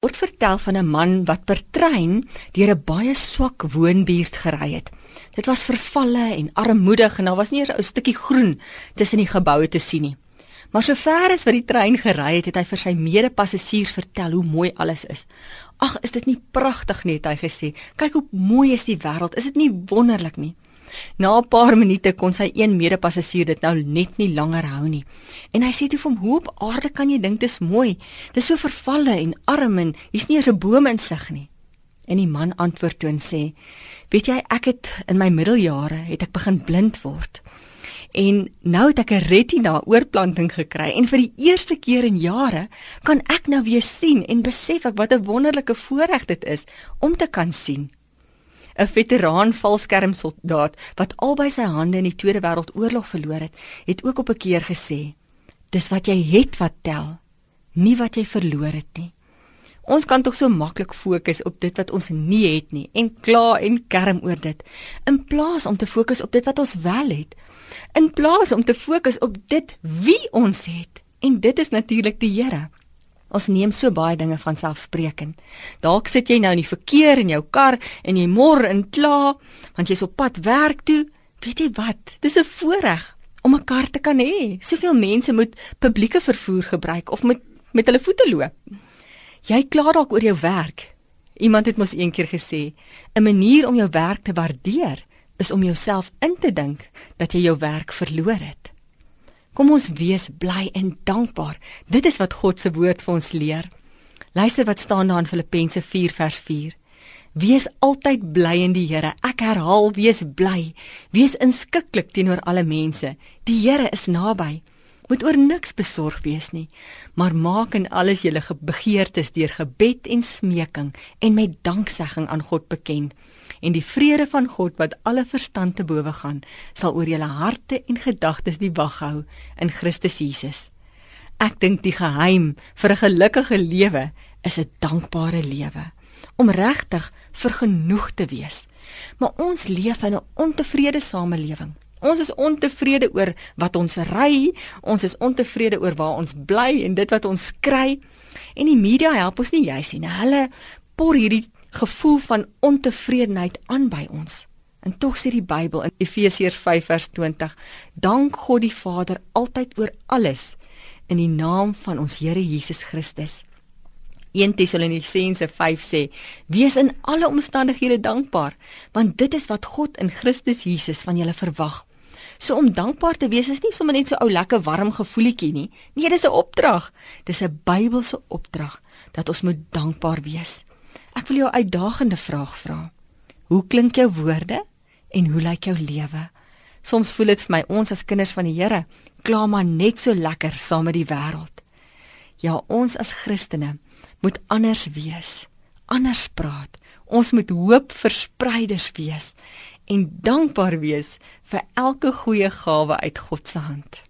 word vertel van 'n man wat per trein deur 'n baie swak woonbuurt gery het. Dit was vervalle en armoedig en daar was nie eens 'n ou stukkie groen tussen die geboue te sien nie. Maar sover as wat die trein gery het, het hy vir sy mede-passasiers vertel hoe mooi alles is. "Ag, is dit nie pragtig nie?" het hy gesê. "Kyk hoe mooi is die wêreld. Is dit nie wonderlik nie?" Na 'n paar minute kon sy een mede-passasier dit nou net nie langer hou nie. En hy sê toe vir hom: "Hoe op aarde kan jy dink dit is mooi? Dit is so vervalle en arm en hier's nie eens 'n boom in sig nie." En die man antwoord toe en sê: "Weet jy, ek het in my middeljare het ek begin blind word." En nou het ek 'n retina oorplanting gekry en vir die eerste keer in jare kan ek nou weer sien en besef ek wat 'n wonderlike voorreg dit is om te kan sien. 'n veteraan valskermsoldaat wat albei sy hande in die Tweede Wêreldoorlog verloor het, het ook op 'n keer gesê: "Dis wat jy het wat tel, nie wat jy verloor het nie." Ons kan tog so maklik fokus op dit wat ons nie het nie en kla en kerm oor dit, in plaas om te fokus op dit wat ons wel het. In plaas om te fokus op dit wie ons het. En dit is natuurlik die Here. Ons neem so baie dinge van selfsprekend. Dalk sit jy nou in die verkeer in jou kar en jy mor en kla want jy's op pad werk toe. Weet jy wat? Dis 'n voorreg om 'n kar te kan hê. Soveel mense moet publieke vervoer gebruik of met met hulle voete loop. Jy kla dalk oor jou werk. Iemand het mos eendag gesê, 'n manier om jou werk te waardeer is om jouself in te dink dat jy jou werk verloor het. Kom ons wees bly en dankbaar. Dit is wat God se woord vir ons leer. Luister wat staan daar in Filippense 4 vers 4. Wees altyd bly in die Here. Ek herhaal, wees bly. Wees inskikkelik teenoor alle mense. Die Here is naby. Moet oor niks besorg wees nie, maar maak in alles julle begeertes deur gebed en smeking en met danksegging aan God bekend en die vrede van God wat alle verstand te bowe gaan, sal oor julle harte en gedagtes die wag hou in Christus Jesus. Ek dink die geheim vir 'n gelukkige lewe is 'n dankbare lewe om regtig vergenoeg te wees. Maar ons leef in 'n ontevrede samelewing. Ons is ontevrede oor wat ons ry, ons is ontevrede oor waar ons bly en dit wat ons kry. En die media help ons nie juis nie. Hulle por hierdie gevoel van ontevredenheid aan by ons. En tog sê die Bybel in Efesiërs 5:20, dank God die Vader altyd oor alles in die naam van ons Here Jesus Christus. 1 Tessalonisense 5 sê: Wees in alle omstandighede dankbaar, want dit is wat God in Christus Jesus van julle verwag. So om dankbaar te wees is nie sommer net so ou lekker warm gevoelletjie nie. Nee, dis 'n opdrag. Dis 'n Bybelse opdrag dat ons moet dankbaar wees. Ek wil jou 'n uitdagende vraag vra. Hoe klink jou woorde en hoe lyk jou lewe? Soms voel dit vir my ons as kinders van die Here kla maar net so lekker saam met die wêreld. Ja, ons as Christene moet anders wees, anders praat. Ons moet hoopverspreiders wees en dankbaar wees vir elke goeie gawe uit God se hand.